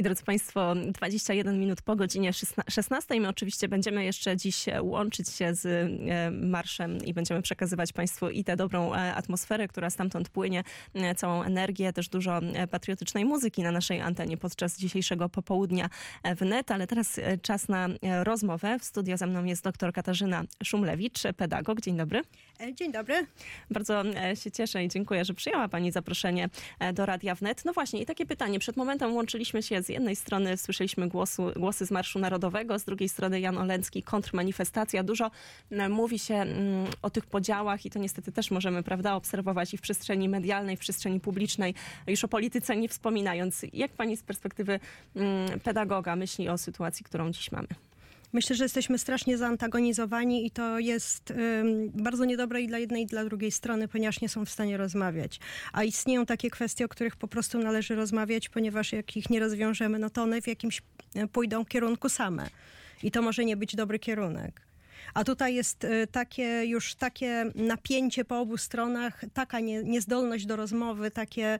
I drodzy Państwo, 21 minut po godzinie 16. My oczywiście będziemy jeszcze dziś łączyć się z e, marszem i będziemy przekazywać Państwu i tę dobrą e, atmosferę, która stamtąd płynie, e, całą energię, też dużo patriotycznej muzyki na naszej antenie podczas dzisiejszego popołudnia w net. Ale teraz czas na rozmowę. W studio ze mną jest dr Katarzyna Szumlewicz, pedagog. Dzień dobry. Dzień dobry. Bardzo się cieszę i dziękuję, że przyjęła Pani zaproszenie do Radia Wnet. No właśnie, i takie pytanie. Przed momentem łączyliśmy się z jednej strony słyszeliśmy głosu, głosy z Marszu Narodowego, z drugiej strony Jan Olencki, kontrmanifestacja. Dużo e, mówi się mm, o tych podziałach i to niestety też możemy, prawda, obserwować i w przestrzeni medialnej, w przestrzeni publicznej, już o polityce nie wspominając. Jak pani z perspektywy mm, pedagoga myśli o sytuacji, którą dziś mamy? Myślę, że jesteśmy strasznie zaantagonizowani i to jest bardzo niedobre i dla jednej, i dla drugiej strony, ponieważ nie są w stanie rozmawiać. A istnieją takie kwestie, o których po prostu należy rozmawiać, ponieważ jak ich nie rozwiążemy, no to one w jakimś e, pójdą kierunku same. I to może nie być dobry kierunek. A tutaj jest y, takie już takie napięcie po obu stronach, taka nie, niezdolność do rozmowy, takie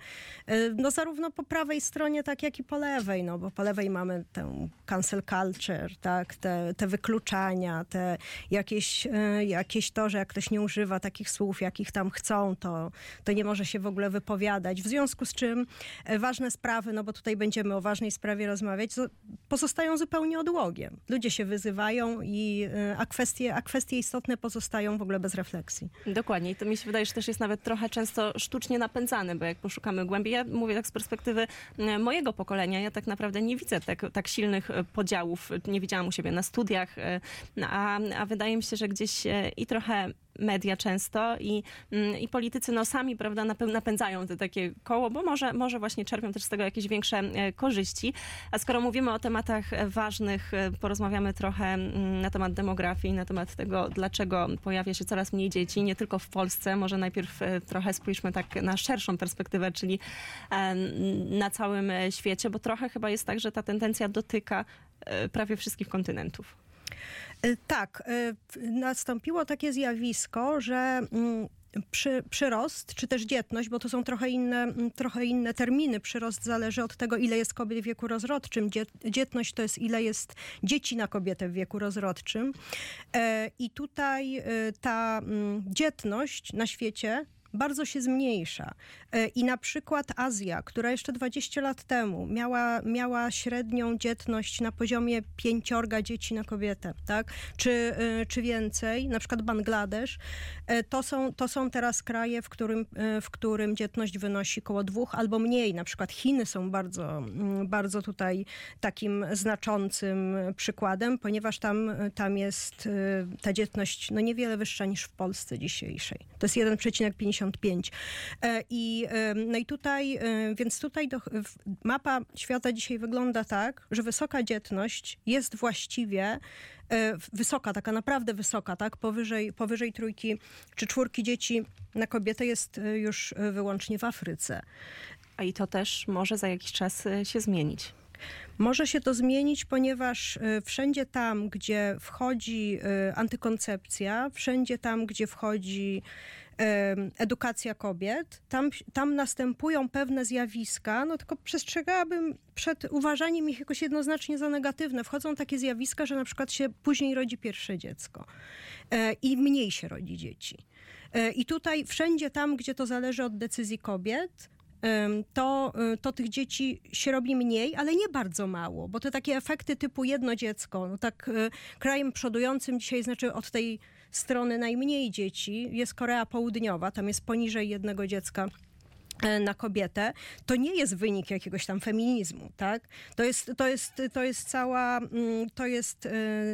y, no zarówno po prawej stronie, tak jak i po lewej, no bo po lewej mamy tę cancel culture, tak, te, te wykluczania, te jakieś, y, jakieś to, że jak ktoś nie używa takich słów, jakich tam chcą, to, to nie może się w ogóle wypowiadać. W związku z czym ważne sprawy, no bo tutaj będziemy o ważnej sprawie rozmawiać, pozostają zupełnie odłogiem. Ludzie się wyzywają i a kwestia kwestie, a kwestie istotne pozostają w ogóle bez refleksji. Dokładnie. I to mi się wydaje, że też jest nawet trochę często sztucznie napędzane, bo jak poszukamy głębiej, ja mówię tak z perspektywy e, mojego pokolenia, ja tak naprawdę nie widzę tak, tak silnych e, podziałów, nie widziałam u siebie na studiach, e, a, a wydaje mi się, że gdzieś i trochę media często i, mm, i politycy no sami, prawda, napędzają te takie koło, bo może, może właśnie czerpią też z tego jakieś większe e, korzyści. A skoro mówimy o tematach e, ważnych, e, porozmawiamy trochę mm, na temat demografii, na temat tego, dlaczego pojawia się coraz mniej dzieci, nie tylko w Polsce. Może najpierw trochę spójrzmy tak na szerszą perspektywę, czyli na całym świecie, bo trochę chyba jest tak, że ta tendencja dotyka prawie wszystkich kontynentów. Y, tak, y, nastąpiło takie zjawisko, że mm, przy, przyrost, czy też dzietność, bo to są trochę inne, mm, trochę inne terminy. Przyrost zależy od tego, ile jest kobiet w wieku rozrodczym. Dzietność to jest, ile jest dzieci na kobietę w wieku rozrodczym. E, I tutaj ta mm, dzietność na świecie bardzo się zmniejsza. E, I na przykład Azja, która jeszcze 20 lat temu miała, miała średnią dzietność na poziomie pięciorga dzieci na kobietę, tak? czy, e, czy więcej, na przykład Bangladesz, e, to są, to są teraz kraje, w którym, w którym dzietność wynosi około dwóch albo mniej. Na przykład Chiny są bardzo, mm, bardzo tutaj takim znaczącym przykładem, ponieważ tam, tam jest ta dzietność no niewiele wyższa niż w Polsce dzisiejszej. To jest 1,50 E, I, no i tutaj, e, więc tutaj do, mapa świata dzisiaj wygląda tak, że wysoka dzietność jest właściwie e, wysoka, taka naprawdę wysoka, tak? Powyżej, powyżej trójki czy czwórki dzieci na kobietę jest już wyłącznie w Afryce. A i to też może za jakiś czas się zmienić. Może się to zmienić, ponieważ y, wszędzie tam, gdzie wchodzi y, antykoncepcja, wszędzie tam, gdzie wchodzi y, edukacja kobiet, tam, tam następują pewne zjawiska, no tylko przestrzegałabym przed uważaniem ich jakoś jednoznacznie za negatywne. Wchodzą takie zjawiska, że na przykład się później rodzi pierwsze dziecko i mniej się rodzi dzieci. I tutaj wszędzie tam, gdzie to zależy od decyzji kobiet, to, y, to tych dzieci się robi mniej, ale nie bardzo mało, bo te takie efekty typu jedno dziecko, no tak y, krajem przodującym dzisiaj znaczy od tej strony najmniej dzieci jest Korea Południowa, tam jest poniżej jednego dziecka na kobietę, to nie jest wynik jakiegoś tam feminizmu, tak? To jest, to jest, to jest, cała, mm, to jest e,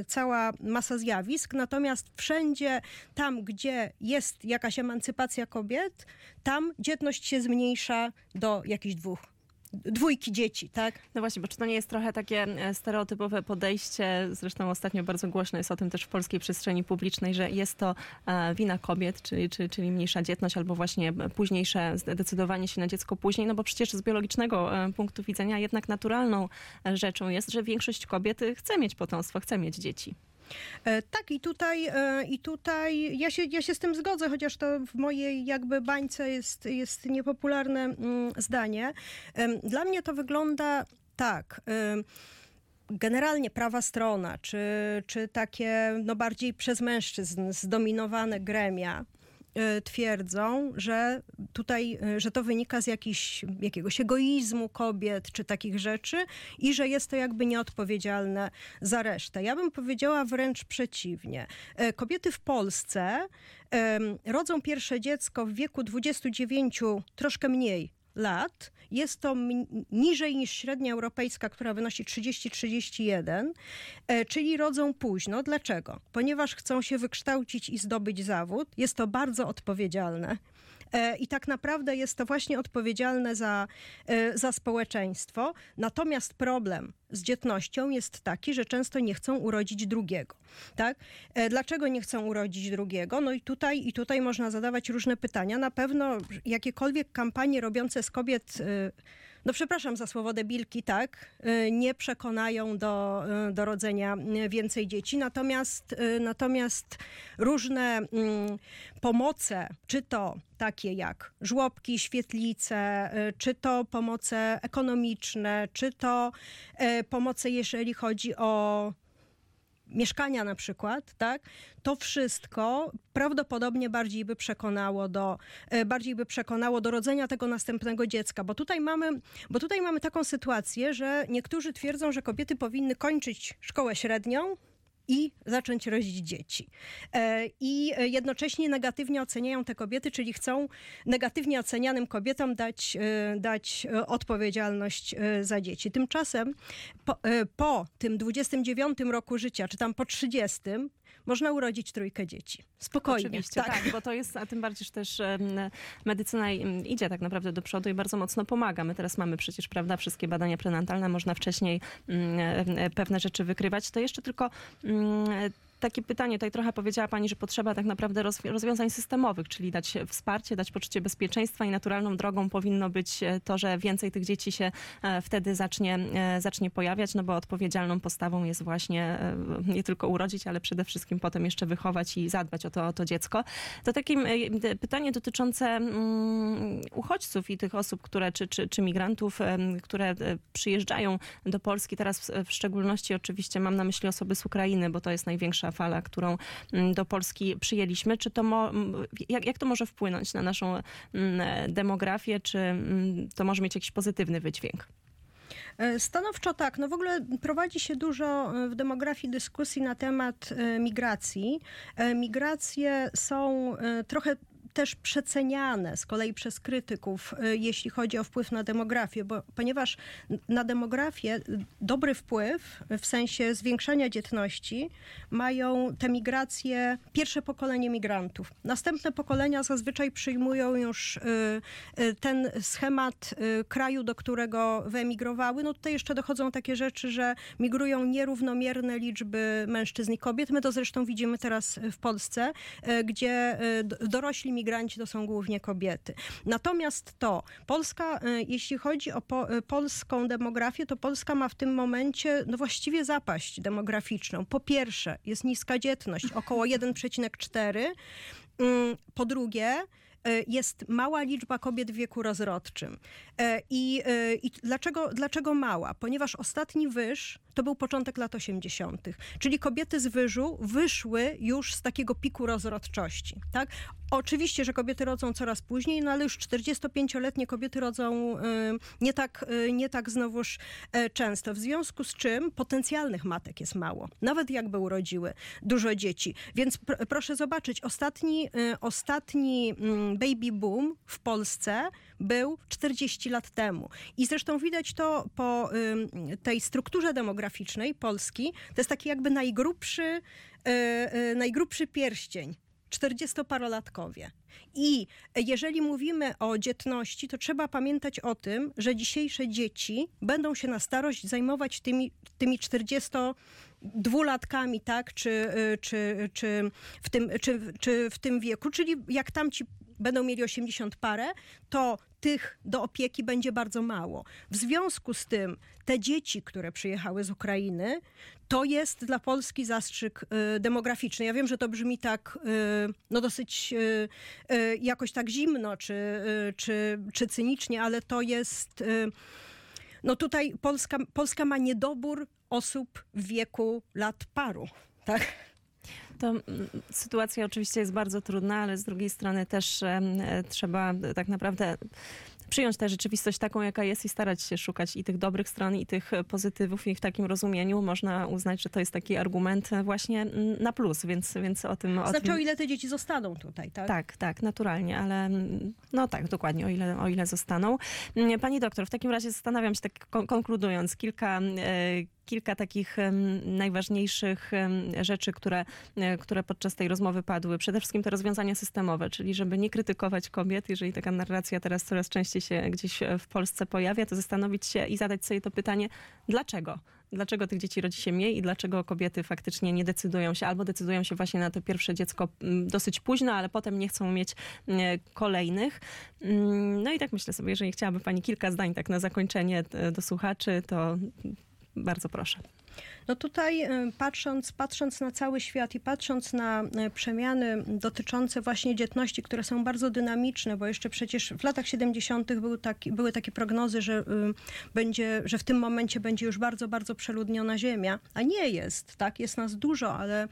cała masa zjawisk, natomiast wszędzie tam, gdzie jest jakaś emancypacja kobiet, tam dzietność się zmniejsza do jakichś dwóch dwójki dzieci, tak? No właśnie, bo czy to nie jest trochę takie e, stereotypowe podejście, zresztą ostatnio bardzo głośno jest o tym też w polskiej przestrzeni publicznej, że jest to e, wina kobiet, czyli, czyli, czyli mniejsza dzietność, albo właśnie późniejsze zdecydowanie się na dziecko później, no bo przecież z biologicznego e, punktu widzenia jednak naturalną rzeczą jest, że większość kobiet chce mieć potomstwo, chce mieć dzieci. E, tak, i tutaj, e, i tutaj ja się, ja się z tym zgodzę, chociaż to w mojej jakby bańce jest, jest niepopularne mm, zdanie. Dla mnie to wygląda tak. Generalnie prawa strona, czy, czy takie no, bardziej przez mężczyzn zdominowane gremia, twierdzą, że tutaj, y, że to wynika z jakiś, jakiegoś egoizmu kobiet czy takich rzeczy i że jest to jakby nieodpowiedzialne za resztę. Ja bym powiedziała wręcz przeciwnie. Y, kobiety w Polsce rodzą pierwsze dziecko w wieku 29, troszkę mniej lat. Jest to niżej niż średnia europejska, która wynosi 30-31, e, czyli rodzą późno. Dlaczego? Ponieważ chcą się wykształcić i zdobyć zawód. Jest to bardzo odpowiedzialne. E, I tak naprawdę jest to właśnie odpowiedzialne za, e, za społeczeństwo. Natomiast problem z dzietnością jest taki, że często nie chcą urodzić drugiego. Tak? E, dlaczego nie chcą urodzić drugiego? No i tutaj, i tutaj można zadawać różne pytania. Na pewno jakiekolwiek kampanie robiące z kobiet no przepraszam za słowo debilki, tak, y, nie przekonają do, y, do rodzenia więcej dzieci. Natomiast, y, natomiast różne mm, pomoce, czy to takie jak żłobki, świetlice, czy to pomoce ekonomiczne, czy to pomoce, jeżeli chodzi o mieszkania na przykład, tak, to wszystko prawdopodobnie bardziej by przekonało do, e, bardziej by przekonało do rodzenia tego następnego dziecka, bo tutaj mamy, bo tutaj mamy taką sytuację, że niektórzy twierdzą, że kobiety powinny kończyć szkołę średnią, i zacząć rodzić dzieci. E, I jednocześnie negatywnie oceniają te kobiety, czyli chcą negatywnie ocenianym kobietom dać, e, dać e, odpowiedzialność za dzieci. Tymczasem po, po tym 29 roku życia, czy tam po 30, można urodzić trójkę dzieci. Spokojnie. Oczywiście, tak. tak, bo to jest, a tym bardziej że też medycyna idzie tak naprawdę do przodu i bardzo mocno pomaga. My teraz mamy przecież, prawda, wszystkie badania prenatalne, można wcześniej pewne rzeczy wykrywać. To jeszcze tylko takie pytanie, tutaj trochę powiedziała Pani, że potrzeba tak naprawdę rozwiązań systemowych, czyli dać wsparcie, dać poczucie bezpieczeństwa i naturalną drogą powinno być e, to, że więcej tych dzieci się e, wtedy zacznie, e, zacznie pojawiać, no bo odpowiedzialną postawą jest właśnie nie tylko urodzić, ale przede wszystkim potem jeszcze wychować i zadbać o to, o to dziecko. To takie pytanie dotyczące mm, uchodźców i tych osób, które, czy, czy, czy migrantów, które przyjeżdżają do Polski, teraz w szczególności oczywiście mam na myśli osoby z Ukrainy, bo to jest największa fala, którą mm, do Polski przyjęliśmy. Czy to mo, jak, jak to może wpłynąć na naszą mm, demografię? Czy mm, to może mieć jakiś pozytywny wydźwięk? E, stanowczo tak. No w ogóle prowadzi się dużo e, w demografii dyskusji na temat e, migracji. Migracje są trochę też przeceniane z kolei przez krytyków, y, jeśli chodzi o wpływ na demografię, bo, ponieważ na demografię dobry wpływ w sensie zwiększania dzietności mają te migracje, pierwsze pokolenie migrantów. Następne pokolenia zazwyczaj przyjmują już y, y, ten schemat kraju, do którego wyemigrowały. No tutaj jeszcze dochodzą takie rzeczy, że migrują nierównomierne liczby mężczyzn i kobiet. My to zresztą widzimy teraz w Polsce, gdzie dorośli migranci imigranci to są głównie kobiety. Natomiast to, Polska, y, jeśli chodzi o po, y, polską demografię, to Polska ma w tym momencie no właściwie zapaść demograficzną. Po pierwsze, jest niska dzietność, około 1,4. Mm, po drugie, y, jest mała liczba kobiet w wieku rozrodczym. I, i dlaczego, dlaczego mała? Ponieważ ostatni wyż to był początek lat 80., czyli kobiety z wyżu wyszły już z takiego piku rozrodczości. Tak? Oczywiście, że kobiety rodzą coraz później, no ale już 45-letnie kobiety rodzą y, nie tak, y, nie tak znowuż y, często. W związku z czym potencjalnych matek jest mało, nawet jakby urodziły dużo dzieci. Więc pr proszę zobaczyć, ostatni, y, ostatni mm, baby boom w Polsce był 40 lat temu. I zresztą widać to po tej strukturze demograficznej Polski. To jest taki jakby najgrubszy, y, y, najgrubszy pierścień 40-parolatkowie. I jeżeli mówimy o dzietności, to trzeba pamiętać o tym, że dzisiejsze dzieci będą się na starość zajmować tymi, tymi 40 dwulatkami, tak, czy, y, czy, czy, w tym, czy, czy w tym wieku, czyli jak tamci będą mieli 80 parę, to tych do opieki będzie bardzo mało. W związku z tym te dzieci, które przyjechały z Ukrainy, to jest dla Polski zastrzyk y, demograficzny. Ja wiem, że to brzmi tak y, no dosyć y, y jakoś tak zimno czy, y, czy, czy cynicznie, ale to jest y, No tutaj Polska, Polska ma niedobór osób w wieku lat paru, tak? To mm, sytuacja oczywiście jest bardzo trudna, ale z drugiej strony też e, trzeba tak naprawdę przyjąć tę rzeczywistość taką, jaka jest i starać się szukać i tych dobrych stron, i tych pozytywów i w takim rozumieniu można uznać, że to jest taki argument właśnie mm, na plus, więc, więc o tym... O Znaczy tym... o ile te dzieci zostaną tutaj, tak? Tak, tak, naturalnie, ale mm, no tak, dokładnie, o ile, o ile zostaną. Pani doktor, w takim razie zastanawiam się, tak kon- konkludując, kilka, e, kilka takich najważniejszych rzeczy, które, e, które podczas tej rozmowy padły. Przede wszystkim te rozwiązania systemowe, czyli żeby nie krytykować kobiet, jeżeli taka narracja teraz coraz częściej się gdzieś e, w Polsce pojawia, to zastanowić się i zadać sobie to pytanie, dlaczego? Dlaczego tych dzieci rodzi się mniej i dlaczego kobiety faktycznie nie decydują się albo decydują się właśnie na to pierwsze dziecko dosyć późno, ale potem nie chcą mieć mm, kolejnych. Mm, No i tak myślę sobie, jeżeli chciałaby Pani kilka zdań tak na zakończenie e, do słuchaczy, to bardzo proszę. No tutaj y, patrząc, patrząc na cały świat i patrząc na y, przemiany dotyczące właśnie dzietności, które są bardzo dynamiczne, bo jeszcze przecież w latach 70. Był taki, były takie prognozy, że, y, będzie, że w tym momencie będzie już bardzo, bardzo przeludniona Ziemia, a nie jest, tak? Jest nas dużo, ale,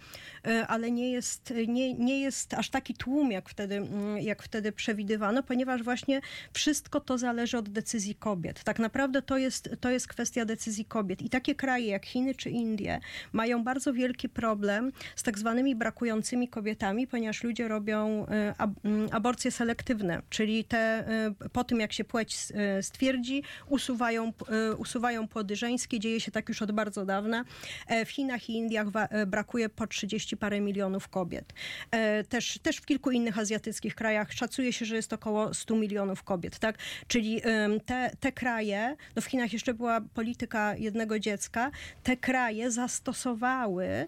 y, ale nie, jest, nie, nie jest aż taki tłum, jak wtedy, mm, jak wtedy przewidywano, ponieważ właśnie wszystko to zależy od decyzji kobiet. Tak naprawdę to jest, to jest kwestia decyzji kobiet. I takie kraje jak Chiny czy Indie mają bardzo wielki problem z tak zwanymi brakującymi kobietami, ponieważ ludzie robią mm, aborcje selektywne, czyli te y, po tym, jak się płeć y, stwierdzi, usuwają, usuwają płody żeńskie. Dzieje się tak już od bardzo dawna. E, W Chinach i Indiach e, brakuje po 30 parę milionów kobiet. E, Też, też w kilku innych azjatyckich krajach szacuje się, że jest około 100 milionów kobiet, tak? Czyli te, te kraje, no w Chinach jeszcze była polityka jednego dziecka, te kraje zastosowały y,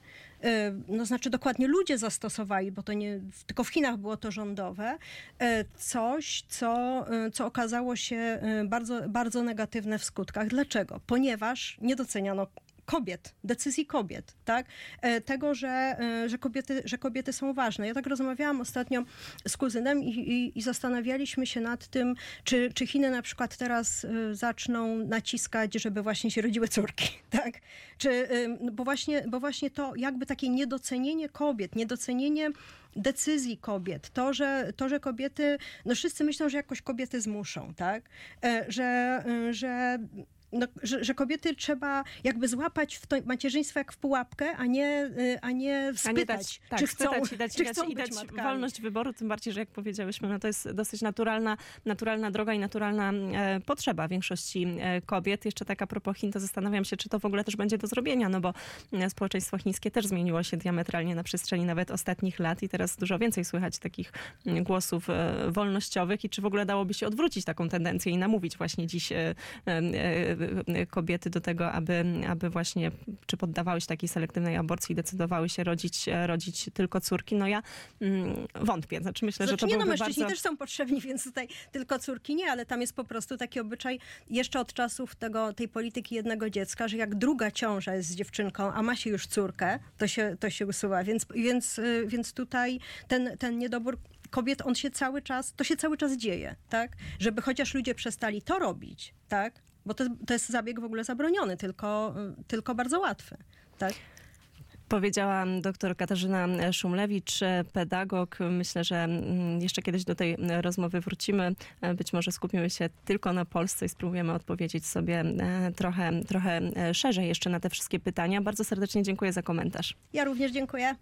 no znaczy dokładnie ludzie zastosowali, bo to nie tylko w Chinach było to rządowe, e, coś, co, e, co okazało się e, bardzo, bardzo negatywne w skutkach. Dlaczego? Ponieważ nie doceniano kobiet, decyzji kobiet, tak? E, Tego, że, e, że, kobiety, że kobiety są ważne. Ja tak rozmawiałam ostatnio z kuzynem i, i, i zastanawialiśmy się nad tym, czy, czy Chiny na przykład teraz e, zaczną naciskać, żeby właśnie się rodziły córki, tak? Czy, e, bo, właśnie, bo właśnie to jakby takie niedocenienie kobiet, niedocenienie decyzji kobiet, to, że, to, że kobiety, no wszyscy myślą, że jakoś kobiety zmuszą, tak? Że, że no, że, że kobiety trzeba jakby złapać w to macierzyństwo jak w pułapkę, a nie, y, a nie A nie spytać, dać, tak, czy chcą, spytać i dać, czy i dać, chcą i dać wolność wyboru, tym bardziej, że jak powiedziałyśmy, no to jest dosyć naturalna, naturalna droga i naturalna e, potrzeba większości e, kobiet. Jeszcze tak a propos Chin, to zastanawiam się, czy to w ogóle też będzie do zrobienia, no bo e, społeczeństwo chińskie też zmieniło się diametralnie na przestrzeni nawet ostatnich lat i teraz dużo więcej słychać takich mm, głosów e, wolnościowych i czy w ogóle dałoby się odwrócić taką tendencję i namówić właśnie dziś e, e, kobiety do tego, aby, aby właśnie czy poddawały się takiej selektywnej aborcji i decydowały się rodzić, e, rodzić tylko córki. No ja mm, wątpię. Znaczy myślę, że Znaczy, to nie no, mężczyźni bardzo... też są potrzebni, więc tutaj tylko córki nie, ale tam jest po prostu taki obyczaj jeszcze od czasów tego, tej polityki jednego dziecka, że jak druga ciąża jest z dziewczynką, a ma się już córkę, to się, to się usuwa. Więc, więc, y, więc tutaj ten, ten niedobór kobiet, on się cały czas, to się cały czas dzieje, tak? Żeby chociaż ludzie przestali to robić, tak? Bo to, to jest zabieg w ogóle zabroniony, tylko, y, tylko bardzo łatwy, tak? Powiedziała dr Katarzyna Szumlewicz, e, pedagog. Myślę, że mm, jeszcze kiedyś do tej rozmowy wrócimy. E, Być może skupimy się tylko na Polsce i spróbujemy odpowiedzieć sobie e, trochę, trochę szerzej jeszcze na te wszystkie pytania. Bardzo serdecznie dziękuję za komentarz. Ja również dziękuję.